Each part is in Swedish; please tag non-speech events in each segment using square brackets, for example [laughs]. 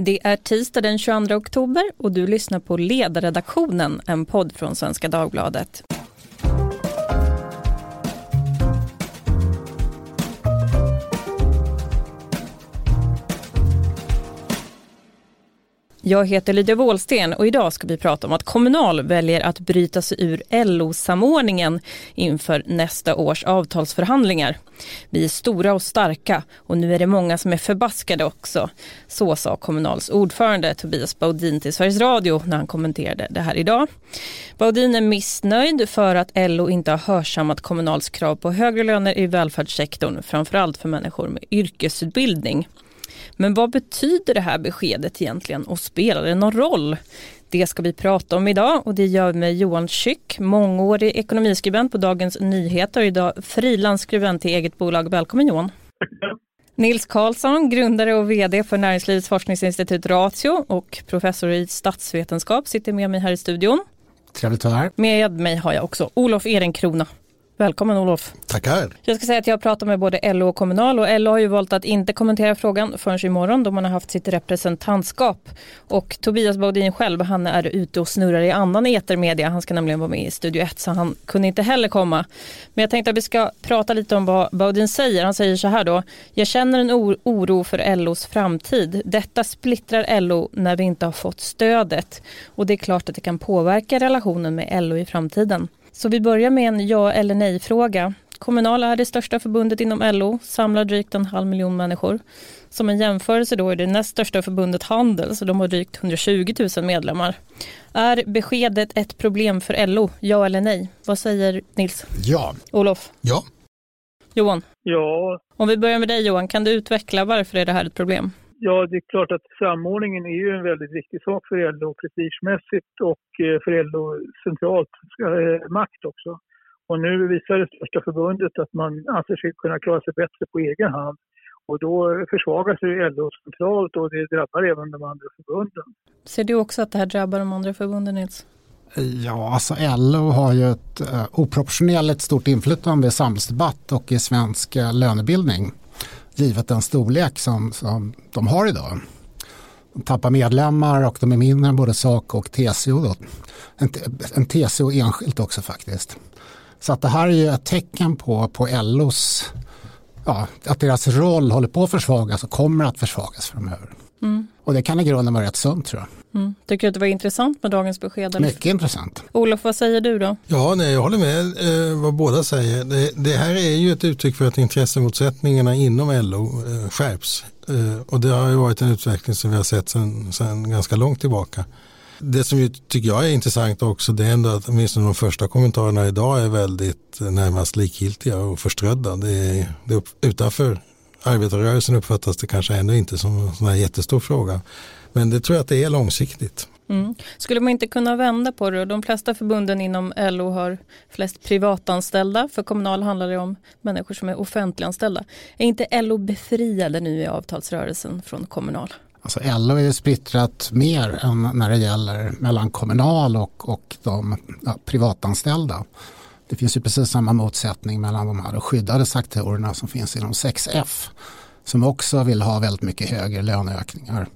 Det är tisdag den 22 oktober och du lyssnar på Ledarredaktionen, en podd från Svenska Dagbladet. Jag heter Lydia Wåhlsten och idag ska vi prata om att Kommunal väljer att bryta sig ur LO-samordningen inför nästa års avtalsförhandlingar. Vi är stora och starka och nu är det många som är förbaskade också. Så sa Kommunals ordförande Tobias Baudin till Sveriges Radio när han kommenterade det här idag. Baudin är missnöjd för att LO inte har hörsammat Kommunals krav på högre löner i välfärdssektorn, framförallt för människor med yrkesutbildning. Men vad betyder det här beskedet egentligen och spelar det någon roll? Det ska vi prata om idag och det gör vi med Johan Schück, mångårig ekonomiskribent på Dagens Nyheter och idag frilansskribent i eget bolag. Välkommen Johan! Nils Karlsson, grundare och vd för Näringslivets forskningsinstitut Ratio och professor i statsvetenskap sitter med mig här i studion. Trevligt att vara här. Med mig har jag också Olof Ehrenkrona, Välkommen Olof. Tackar. Jag ska säga att jag pratar med både LO och Kommunal och LO har ju valt att inte kommentera frågan förrän imorgon då man har haft sitt representantskap. Och Tobias Baudin själv, han är ute och snurrar i annan etermedia. Han ska nämligen vara med i Studio 1 så han kunde inte heller komma. Men jag tänkte att vi ska prata lite om vad Baudin säger. Han säger så här då. Jag känner en oro för LOs framtid. Detta splittrar LO när vi inte har fått stödet. Och det är klart att det kan påverka relationen med LO i framtiden. Så vi börjar med en ja eller nej-fråga. Kommunal är det största förbundet inom LO, samlar drygt en halv miljon människor. Som en jämförelse då är det näst största förbundet Handel, så de har drygt 120 000 medlemmar. Är beskedet ett problem för LO, ja eller nej? Vad säger Nils? Ja. Olof? Ja. Johan? Ja. Om vi börjar med dig Johan, kan du utveckla varför är det här ett problem? Ja, det är klart att samordningen är ju en väldigt viktig sak för LO prestigemässigt och eh, för LO centralt eh, makt också. Och nu visar det största förbundet att man anser sig kunna klara sig bättre på egen hand. Och då försvagas ju LO centralt och det drabbar även de andra förbunden. Ser du också att det här drabbar de andra förbunden Nils? Ja, alltså LO har ju ett uh, oproportionerligt stort inflytande i samhällsdebatt och i svensk lönebildning givet den storlek som, som de har idag. De tappar medlemmar och de är mindre än både SAK och TCO. Då. En, en TCO enskilt också faktiskt. Så att det här är ju ett tecken på, på LOs, ja, att deras roll håller på att försvagas och kommer att försvagas framöver. Mm. Och det kan i grunden vara rätt sunt tror jag. Mm. Tycker du att det var intressant med dagens besked? Eller? Mycket intressant. Olof, vad säger du då? Ja, nej, jag håller med eh, vad båda säger. Det, det, här är ju ett uttryck för att intressemotsättningarna inom LO eh, skärps. Eh, och det har ju varit en utveckling som vi har sett sedan ganska långt tillbaka. Det som ju, tycker jag är intressant också det är ändå att åtminstone de första kommentarerna idag är väldigt eh, närmast likgiltiga och förströdda. Det är, det är utanför arbetarrörelsen uppfattas det kanske ännu inte som en sån här jättestor fråga. Men det tror jag att det är långsiktigt. Mm. Skulle man inte kunna vända på det? De flesta förbunden inom LO har flest privatanställda. För Kommunal handlar det om människor som är offentliganställda. Är inte LO befriade nu i avtalsrörelsen från Kommunal? Alltså LO är ju splittrat mer än när det gäller mellan Kommunal och, och de ja, privatanställda. Det finns ju precis samma motsättning mellan de här skyddade sektorerna som finns inom 6F som också vill ha väldigt mycket högre löneökningar.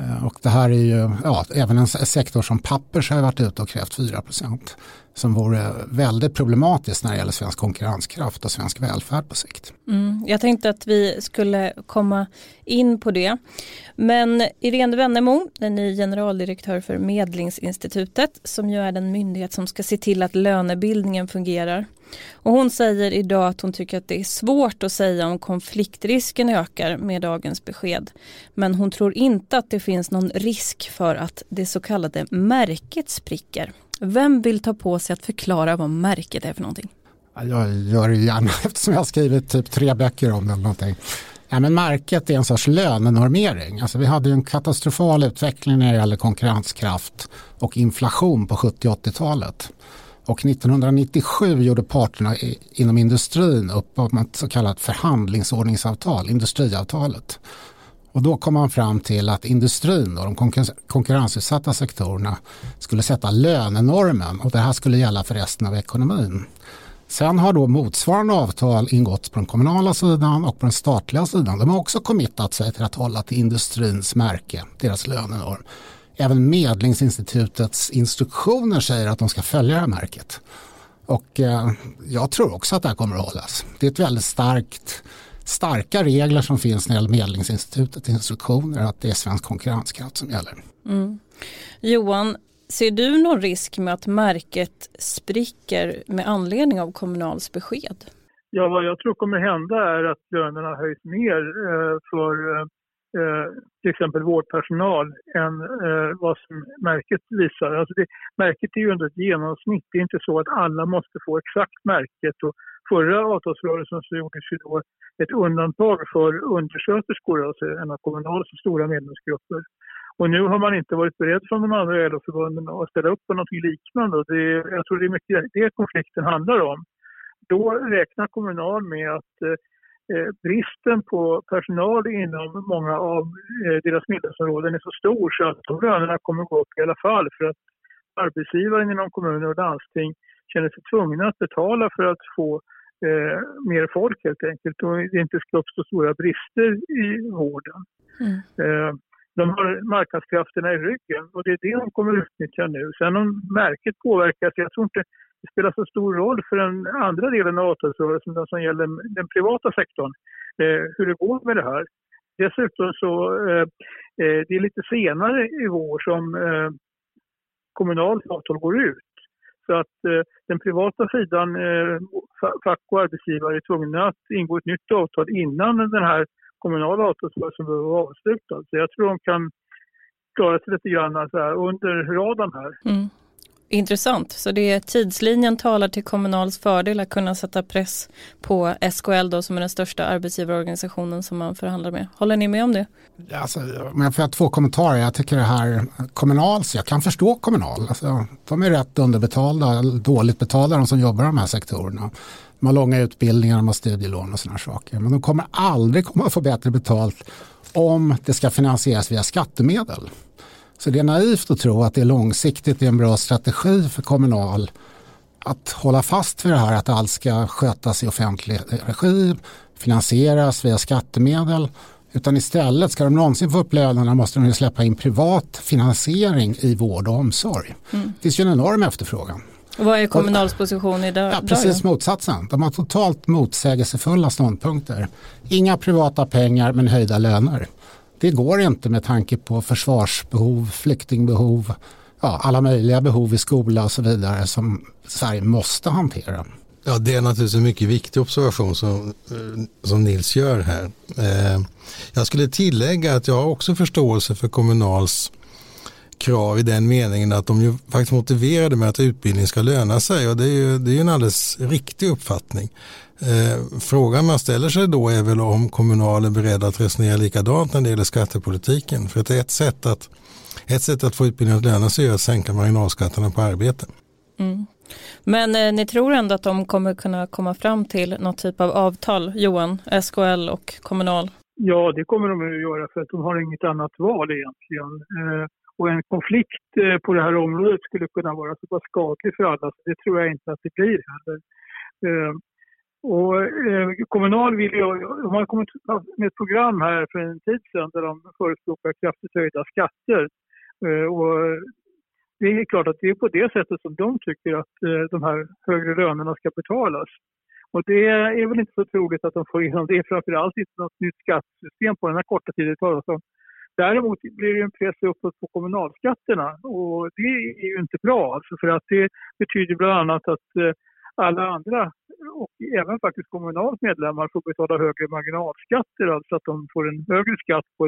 Eh, och det här är ju, ja, även en sektor som Pappers har varit ute och krävt 4% som vore väldigt problematiskt när det gäller svensk konkurrenskraft och svensk välfärd på sikt. Mm, jag tänkte att vi skulle komma in på det. Men Irene Wennemo, den ny generaldirektör för Medlingsinstitutet, som ju är den myndighet som ska se till att lönebildningen fungerar. Och hon säger idag att hon tycker att det är svårt att säga om konfliktrisken ökar med dagens besked. Men hon tror inte att det finns någon risk för att det så kallade märket spricker. Vem vill ta på sig att förklara vad märket är för någonting? Jag gör det gärna [laughs] eftersom jag har skrivit typ tre böcker om det eller någonting. Ja, men märket är en sorts lönenormering. Alltså vi hade en katastrofal utveckling när det gäller konkurrenskraft och inflation på 70 80-talet. Och 1997 gjorde parterna inom industrin upp om ett så kallat förhandlingsordningsavtal, industriavtalet. Och då kom man fram till att industrin och de konkurrensutsatta sektorerna skulle sätta lönenormen och det här skulle gälla för resten av ekonomin. Sen har då motsvarande avtal ingåtts på den kommunala sidan och på den statliga sidan. De har också committat sig till att hålla till industrins märke, deras lönenorm. Även Medlingsinstitutets instruktioner säger att de ska följa det här märket. Och eh, jag tror också att det här kommer att hållas. Det är ett väldigt starkt, starka regler som finns när det gäller Medlingsinstitutets instruktioner att det är svensk konkurrenskraft som gäller. Mm. Johan, ser du någon risk med att märket spricker med anledning av Kommunals besked? Ja, vad jag tror kommer hända är att lönerna höjs mer eh, för eh, till exempel vårdpersonal än eh, vad som märket visar. Alltså det, märket är ju ändå ett genomsnitt. Det är inte så att alla måste få exakt märket. Och förra avtalsrörelsen så gjordes ju då ett undantag för undersköterskor, alltså en av Kommunals stora medlemsgrupper. Och nu har man inte varit beredd från de andra LO-förbunden att ställa upp på något liknande. Det, jag tror det är mycket det konflikten handlar om. Då räknar Kommunal med att Eh, bristen på personal inom många av eh, deras medlemsområden är så stor så att de lönerna kommer gå upp i alla fall för att arbetsgivaren inom kommuner och landsting känner sig tvungna att betala för att få eh, mer folk helt enkelt och det inte ska uppstå stora brister i vården. Mm. Eh, de har marknadskrafterna i ryggen och det är det de kommer att utnyttja nu. Sen om märket påverkas, jag tror inte det spelar så stor roll för den andra delen av avtalsrörelsen, den som gäller den privata sektorn, eh, hur det går med det här. Dessutom så eh, eh det är lite senare i vår som eh, kommunalt avtal går ut. Så att eh, den privata sidan, eh, fack och arbetsgivare, är tvungna att ingå ett nytt avtal innan den här kommunala avtalsrörelsen behöver vara avslutad. Så jag tror de kan klara sig lite grann så här, under radarn här. Mm. Intressant, så det är tidslinjen talar till Kommunals fördel att kunna sätta press på SKL då som är den största arbetsgivarorganisationen som man förhandlar med. Håller ni med om det? Alltså, men jag får två kommentarer. Jag tycker det här Kommunals, jag kan förstå Kommunal. Alltså, de är rätt underbetalda, dåligt betalda de som jobbar i de här sektorerna. De har långa utbildningar, de har studielån och sådana saker. Men de kommer aldrig komma att få bättre betalt om det ska finansieras via skattemedel. Så det är naivt att tro att det långsiktigt är en bra strategi för Kommunal att hålla fast vid det här att allt ska skötas i offentlig regi, finansieras via skattemedel. Utan istället, ska de någonsin få upp lönerna måste de släppa in privat finansiering i vård och omsorg. Mm. Det finns ju en enorm efterfrågan. Vad är Kommunals position idag? Ja, precis motsatsen. De har totalt motsägelsefulla ståndpunkter. Inga privata pengar men höjda löner. Det går inte med tanke på försvarsbehov, flyktingbehov, ja, alla möjliga behov i skola och så vidare som Sverige måste hantera. Ja, det är naturligtvis en mycket viktig observation som, eh, som Nils gör här. Eh, jag skulle tillägga att jag har också förståelse för Kommunals krav i den meningen att de ju faktiskt motiverade med att utbildning ska löna sig och det är ju, det är en alldeles riktig uppfattning. Eh, frågan man ställer sig då är väl om Kommunal är beredd att resonera likadant när det gäller skattepolitiken. För att ett sätt att, ett sätt att få utbildning att löna sig är att sänka marginalskatterna på arbete. Mm. Men eh, ni tror ändå att de kommer kunna komma fram till något typ av avtal, Johan, SKL och Kommunal? Ja, det kommer de att göra för att de har inget annat val egentligen. Eh, och en konflikt eh, på det här området skulle kunna vara så pass skadlig för alla, så det tror jag inte att det blir heller. Och eh, Kommunal vill ju, de har kommit med ett program här för en tid sedan där de förespråkar kraftigt höjda skatter. Eh, och det är klart att det är på det sättet som de tycker att eh, de här högre lönerna ska betalas. Och det är väl inte så troligt att de får igenom det, framförallt inte något nytt skattesystem på den här korta tiden det talas om. Däremot blir det en press uppåt på kommunalskatterna och det är ju inte bra alltså för att det betyder bland annat att eh, alla andra och även faktiskt Kommunals medlemmar får betala högre marginalskatter, alltså att de får en högre skatt på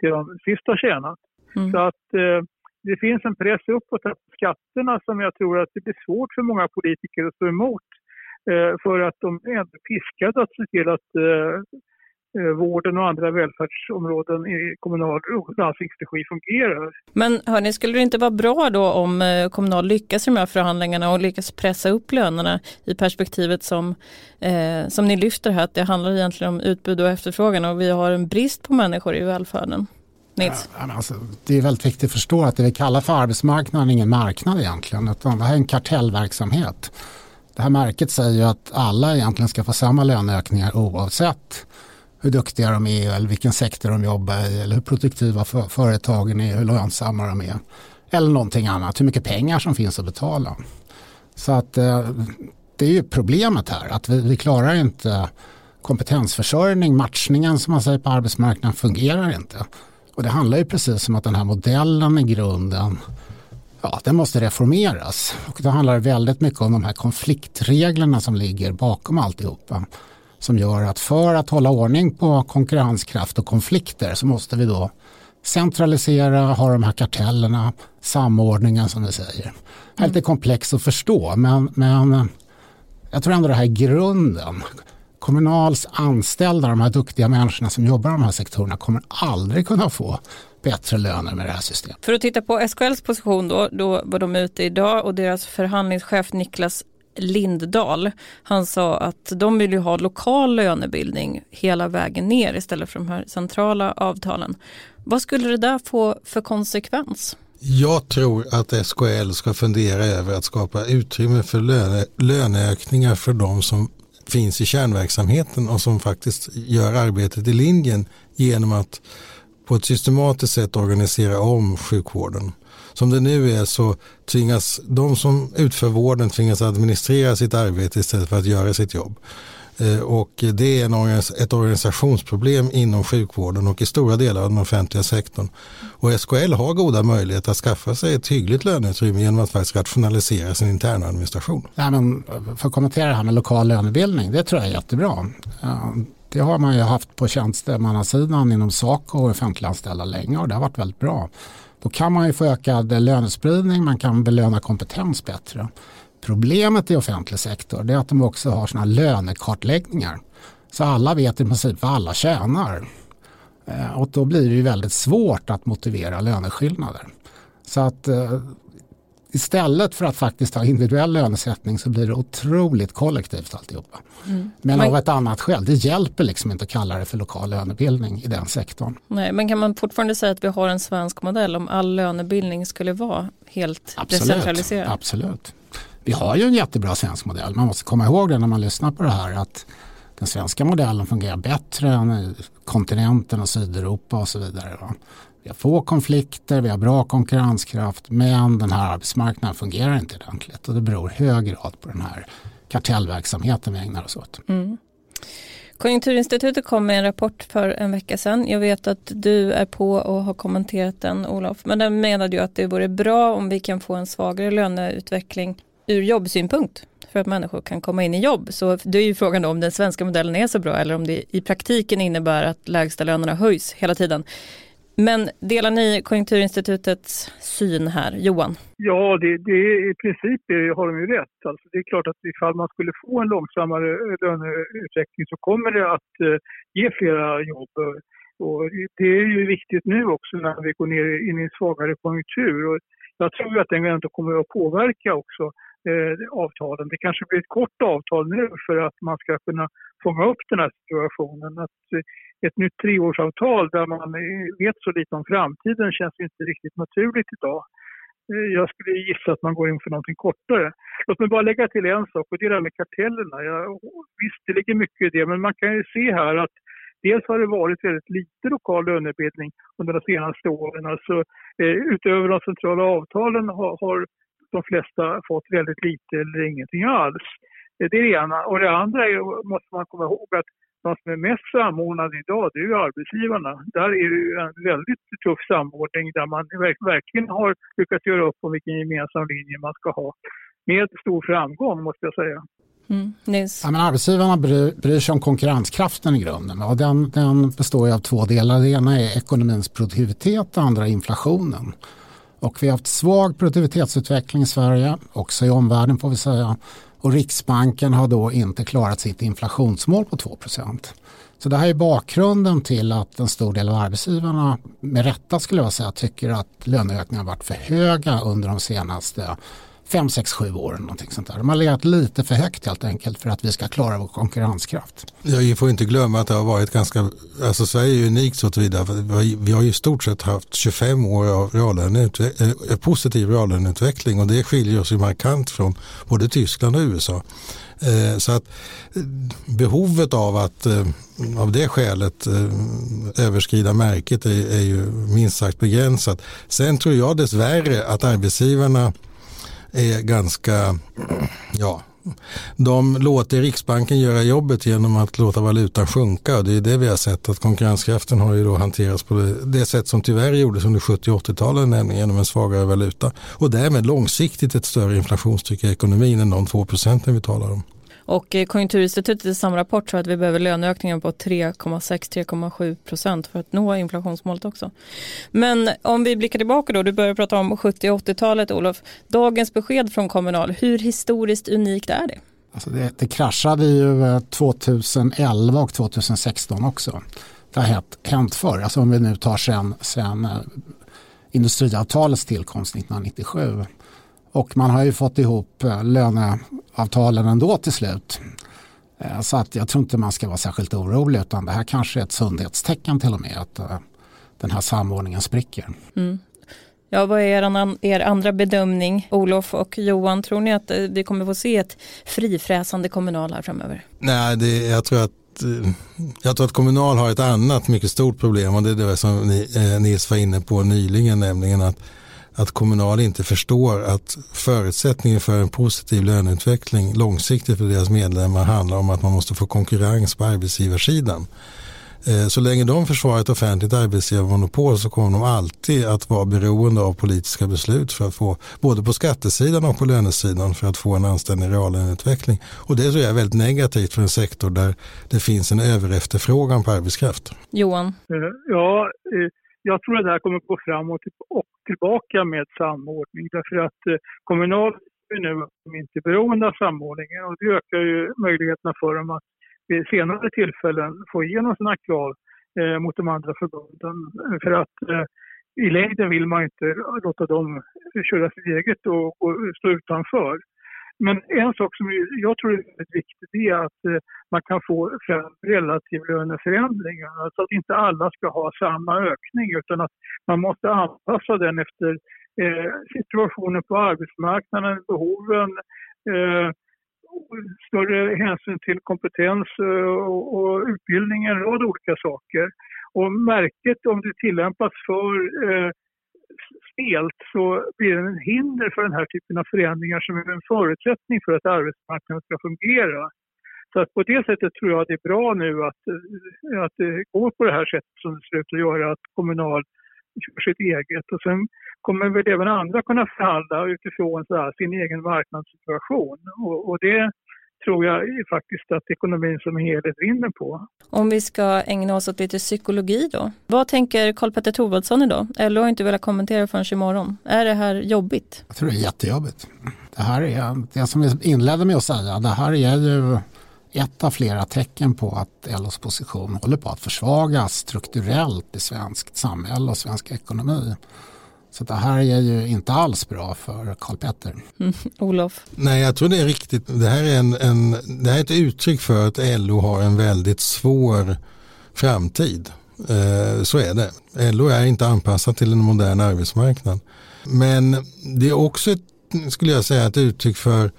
det de sist har tjänat. Mm. Så att eh, det finns en press uppåt på skatterna som jag tror att det blir svårt för många politiker att stå emot eh, för att de är ändå piskade att se till att eh, vården och andra välfärdsområden i kommunal och landstingsregi fungerar. Men hörni, skulle det inte vara bra då om eh, Kommunal lyckas i de här förhandlingarna och lyckas pressa upp lönerna i perspektivet som, eh, som ni lyfter här, att det handlar egentligen om utbud och efterfrågan och vi har en brist på människor i välfärden? Nils? Ja, alltså, det är väldigt viktigt att förstå att det vi kallar för arbetsmarknaden är ingen marknad egentligen, utan det här är en kartellverksamhet Det här märket säger ju att alla egentligen ska få samma löneökningar oavsett hur duktiga de är eller vilken sektor de jobbar i eller hur produktiva för företagen är, hur lönsamma de är. Eller någonting annat, hur mycket pengar som finns att betala. Så att eh, det är ju problemet här, att vi, vi klarar inte kompetensförsörjning, matchningen som man säger på arbetsmarknaden fungerar inte. Och det handlar ju precis om att den här modellen i grunden ja, den måste reformeras. Och då handlar det väldigt mycket om de här konfliktreglerna som ligger bakom alltihopa. Som gör att för att hålla ordning på konkurrenskraft och konflikter så måste vi då centralisera, ha de här kartellerna, samordningen som vi säger. Mm. Det är lite komplext att förstå men, men jag tror ändå det här är grunden. Kommunals anställda, de här duktiga människorna som jobbar i de här sektorerna kommer aldrig kunna få bättre löner med det här systemet. För att titta på SKLs position då, då var de ute idag och deras förhandlingschef Niklas Lindahl, han sa att de vill ju ha lokal lönebildning hela vägen ner istället för de här centrala avtalen. Vad skulle det där få för konsekvens? Jag tror att SKL ska fundera över att skapa utrymme för löne, löneökningar för de som finns i kärnverksamheten och som faktiskt gör arbetet i linjen genom att på ett systematiskt sätt organisera om sjukvården. Som det nu är så tvingas de som utför vården tvingas administrera sitt arbete istället för att göra sitt jobb. Eh, och det är en, ett organisationsproblem inom sjukvården och i stora delar av den offentliga sektorn. Och SKL har goda möjligheter att skaffa sig ett hyggligt löneutrymme genom att faktiskt rationalisera sin interna administration. Ja, men eh, för att kommentera det här med lokal lönebildning, det tror jag är jättebra. Det har man ju haft på tjänstemannasidan inom Saco och offentliganställda länge och det har varit väldigt bra. Då kan man ju få ökad lönespridning, man kan belöna kompetens bättre. Problemet i offentlig sektor är att de också har sådana lönekartläggningar. Så alla vet i princip vad alla tjänar. Eh, och då blir det ju väldigt svårt att motivera löneskillnader. Så att eh, istället för att faktiskt ha individuell lönesättning så blir det otroligt kollektivt alltihopa. Mm. Men av ett annat skäl, det hjälper liksom inte att kalla det för lokal lönebildning i den sektorn. Nej, men kan man fortfarande säga att vi har en svensk modell om all lönebildning skulle vara helt absolut, decentraliserad? Absolut. Vi har ju en jättebra svensk modell, man måste komma ihåg det när man lyssnar på det här att den svenska modellen fungerar bättre än kontinenten och Sydeuropa och så vidare. Vi har få konflikter, vi har bra konkurrenskraft men den här arbetsmarknaden fungerar inte ordentligt och det beror i hög grad på den här kartellverksamheten vi ägnar oss åt. Mm. Konjunkturinstitutet kom med en rapport för en vecka sedan. Jag vet att du är på och har kommenterat den Olof. Men den menade ju att det vore bra om vi kan få en svagare löneutveckling ur jobbsynpunkt för att människor kan komma in i jobb. Så det är ju frågan om den svenska modellen är så bra eller om det i praktiken innebär att lägsta lönerna höjs hela tiden. Men delar ni Konjunkturinstitutets syn här? Johan? Ja, det, det, i princip har de ju rätt. Alltså, det är klart att ifall man skulle få en långsammare löneutveckling så kommer det att eh, ge flera jobb. Och det är ju viktigt nu också när vi går ner in i en svagare konjunktur. Och jag tror att den ändå kommer att påverka också eh, avtalen. Det kanske blir ett kort avtal nu för att man ska kunna fånga upp den här situationen. Att eh, ett nytt treårsavtal där man vet så lite om framtiden känns inte riktigt naturligt idag. Eh, jag skulle gissa att man går in för någonting kortare. Låt mig bara lägga till en sak och det är det här med kartellerna. Jag, visst, det ligger mycket i det, men man kan ju se här att Dels har det varit väldigt lite lokal lönebildning under de senaste åren. Alltså, eh, utöver de centrala avtalen har, har de flesta fått väldigt lite eller ingenting alls. Eh, det är det ena. Och det andra är, måste man komma ihåg att de som är mest samordnade idag, det är ju arbetsgivarna. Där är det ju en väldigt tuff samordning där man verkligen har lyckats göra upp om vilken gemensam linje man ska ha. Med stor framgång måste jag säga. Mm, ja, men arbetsgivarna bryr, bryr sig om konkurrenskraften i grunden och den, den består av två delar. Det ena är ekonomins produktivitet, det andra är inflationen. Och vi har haft svag produktivitetsutveckling i Sverige, också i omvärlden får vi säga. Och Riksbanken har då inte klarat sitt inflationsmål på 2% Så det här är bakgrunden till att en stor del av arbetsgivarna med rätta skulle jag säga tycker att löneökningarna varit för höga under de senaste 5, 6, 7 år. Någonting sånt där. De har legat lite för högt helt enkelt för att vi ska klara vår konkurrenskraft. Jag får inte glömma att det har varit ganska, alltså Sverige är unikt så tillvida. Vi har ju i stort sett haft 25 år av reallöneutveck- eh, positiv reallöneutveckling och det skiljer oss ju markant från både Tyskland och USA. Eh, så att eh, behovet av att av det skälet överskrida märket är, ju minst sagt begränsat. Sen tror jag dessvärre att arbetsgivarna är ganska, ja, de låter Riksbanken göra jobbet genom att låta valutan sjunka. Det är det vi har sett att konkurrenskraften har ju då hanterats på det, det sätt som tyvärr gjordes under 70 och 80-talen, nämligen genom en svagare valuta. Och därmed långsiktigt ett större inflationstryck i ekonomin än de 2 procenten vi talar om. Och eh, Konjunkturinstitutet i samma rapport sa att vi behöver löneökningar på 3,6-3,7 procent för att nå inflationsmålet också. Men om vi blickar tillbaka då, du börjar prata om 70 80-talet Olof. Dagens besked från Kommunal, hur historiskt unikt är det? Alltså det, det kraschade ju eh, 2011 och 2016 också. Det har hänt, hänt förr, alltså om vi nu tar sen, sen eh, industriavtalets tillkomst 1997. Och man har ju fått ihop eh, löneavtalen ändå till slut. Eh, så att jag tror inte man ska vara särskilt orolig utan det här kanske är ett sundhetstecken till och med att eh, den här samordningen spricker. Mm. Ja, vad är er, er andra bedömning, Olof och Johan? Tror ni att vi kommer få se ett frifräsande kommunal här framöver? Nej, det, jag, tror att, jag tror att kommunal har ett annat mycket stort problem och det är det som ni, Nils var inne på nyligen, nämligen att att Kommunal inte förstår att förutsättningen för en positiv löneutveckling långsiktigt för deras medlemmar handlar om att man måste få konkurrens på arbetsgivarsidan. Eh, så länge de försvarar ett offentligt arbetsgivarmonopol så kommer de alltid att vara beroende av politiska beslut för att få både på skattesidan och på lönesidan för att få en anständig reallöneutveckling. Och det tror jag är väldigt negativt för en sektor där det finns en överefterfrågan på arbetskraft. Johan? Eh, ja, eh, jag tror att det här kommer att gå framåt och tillbaka med samordning därför att eh, Kommunal är nu inte beroende av samordningen och det ökar ju möjligheterna för dem att vid senare tillfällen få igenom sina krav eh, mot de andra förbunden. För att eh, i längden vill man inte låta dem köra sitt eget och, och stå utanför. Men en sak som jag tror är väldigt viktig är att eh, man kan få fram relativlöneförändringar. Alltså att inte alla ska ha samma ökning utan att man måste anpassa den efter eh, situationen på arbetsmarknaden, behoven, eh, större hänsyn till kompetens eh, och, utbildning, en rad olika saker. Och märket om det tillämpas för eh, stelt så blir det en hinder för den här typen av förändringar som är en förutsättning för att arbetsmarknaden ska fungera. Så att på det sättet tror jag det är bra nu att, att det går på det här sättet som det ser ut att göra, att Kommunal kör sitt eget. Och sen kommer väl även andra kunna förhandla utifrån så här, sin egen marknadssituation. Och, och det tror jag faktiskt att ekonomin som helhet vinner på. Om vi ska ägna oss åt lite psykologi då. Vad tänker Karl-Petter Thorwaldsson idag? LO har inte velat kommentera förrän imorgon. Är det här jobbigt? Jag tror det är jättejobbigt. Det här är, det som vi inledde med att säga, det här är ju ett av flera tecken på att LOs position håller på att försvagas strukturellt i svenskt samhälle och svensk ekonomi. Så det här är ju inte alls bra för Karl Petter. Mm, Olof? Nej, jag tror det är riktigt. Det här är, en, en, det här är ett uttryck för att LO har en väldigt svår framtid. Eh, så är det. LO är inte anpassat till en modern arbetsmarknad. Men det är också, ett, skulle jag säga, ett uttryck för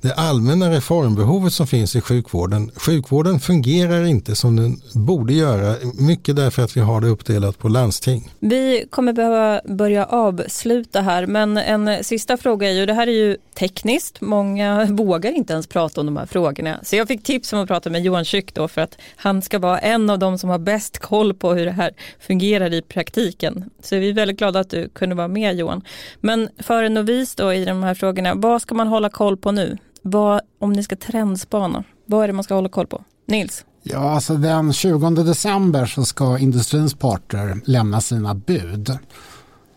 det allmänna reformbehovet som finns i sjukvården. Sjukvården fungerar inte som den borde göra, mycket därför att vi har det uppdelat på landsting. Vi kommer behöva börja avsluta här, men en sista fråga är ju, det här är ju tekniskt, många vågar inte ens prata om de här frågorna. Så jag fick tips om att prata med Johan Schück då för att han ska vara en av de som har bäst koll på hur det här fungerar i praktiken. Så vi är väldigt glada att du kunde vara med Johan. Men för en novis då i de här frågorna, vad ska man hålla koll på nu? Vad, om ni ska trendspana, vad är det man ska hålla koll på? Nils? Ja, alltså den 20 december så ska industrins parter lämna sina bud.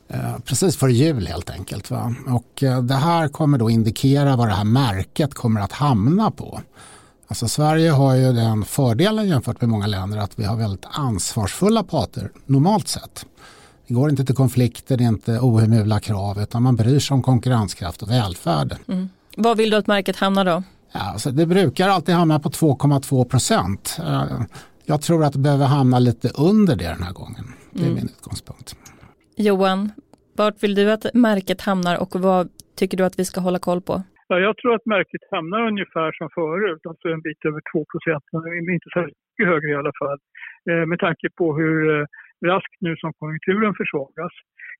Eh, precis före jul helt enkelt. Va? Och eh, det här kommer då indikera vad det här märket kommer att hamna på. Alltså Sverige har ju den fördelen jämfört med många länder att vi har väldigt ansvarsfulla parter normalt sett. Det går inte till konflikter, det är inte ohemula krav utan man bryr sig om konkurrenskraft och välfärd. Mm. Vad vill du att märket hamnar då? Ja, alltså det brukar alltid hamna på 2,2 procent. Eh, jag tror att det behöver hamna lite under det den här gången. Det är mm. min utgångspunkt. Johan, vart vill du att märket hamnar och vad tycker du att vi ska hålla koll på? Ja, jag tror att märket hamnar ungefär som förut, alltså en bit över 2 procent, inte så mycket högre i alla fall. Eh, med tanke på hur eh, raskt nu som konjunkturen försvagas.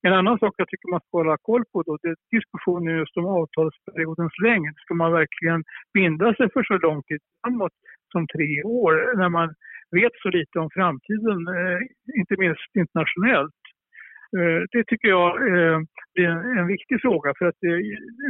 En annan sak jag tycker man ska hålla koll på då, det är diskussionen just om avtalsperiodens längd. Ska man verkligen binda sig för så lång tid framåt som tre år när man vet så lite om framtiden, eh, inte minst internationellt? Eh, det tycker jag eh, är en viktig fråga för att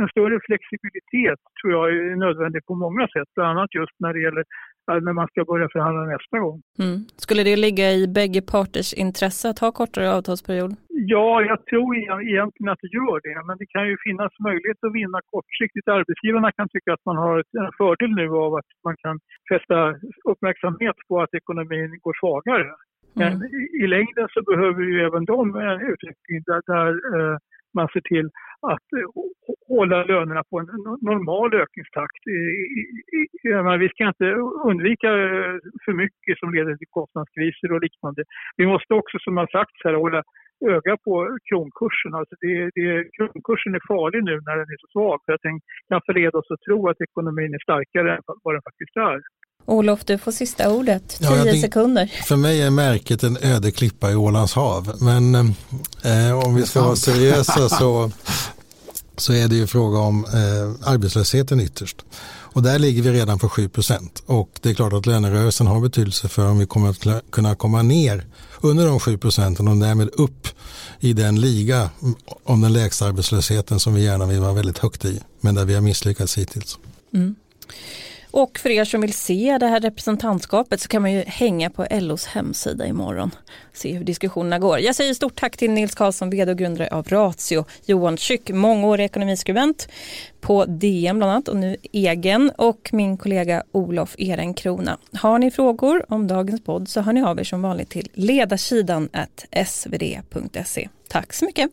en större flexibilitet tror jag är nödvändig på många sätt, bland annat just när det gäller när man ska börja förhandla nästa gång. Mm. Skulle det ligga i bägge parters intresse att ha kortare avtalsperiod? Ja, jag tror egentligen att det gör det, men det kan ju finnas möjlighet att vinna kortsiktigt. Arbetsgivarna kan tycka att man har en fördel nu av att man kan fästa uppmärksamhet på att ekonomin går svagare. Men mm. i, i längden så behöver ju även de en utveckling där, där eh, man ser till att eh, hålla lönerna på en normal ökningstakt. Vi ska inte undvika eh, för mycket som leder till kostnadskriser och liknande. Vi måste också, som har sagts här, hålla öga på kronkursen. Alltså det, det, kronkursen är farlig nu när den är så svag för att den kan förleda oss att tro att ekonomin är starkare än vad den faktiskt är. Olof, du får sista ordet. Tio ja, sekunder. För mig är märket en öde klippa i Ålands hav. Men eh, om vi ska vara seriösa [laughs] så, så är det ju fråga om eh, arbetslösheten ytterst. Och där ligger vi redan på 7 procent. Och det är klart att lönerörelsen har betydelse för om vi kommer att kunna komma ner under de 7 procenten och därmed upp i den liga om den lägsta arbetslösheten som vi gärna vill vara väldigt högt i. Men där vi har misslyckats hittills. Mm. Och för er som vill se det här representantskapet så kan man ju hänga på LOs hemsida imorgon. Se hur diskussionerna går. Jag säger stort tack till Nils Karlsson, vd och grundare av Ratio, Johan Schück, mångårig ekonomiskribent på DN bland annat och nu egen och min kollega Olof Ehrenkrona. Har ni frågor om dagens podd så hör ni av er som vanligt till ledarsidan svd.se. Tack så mycket.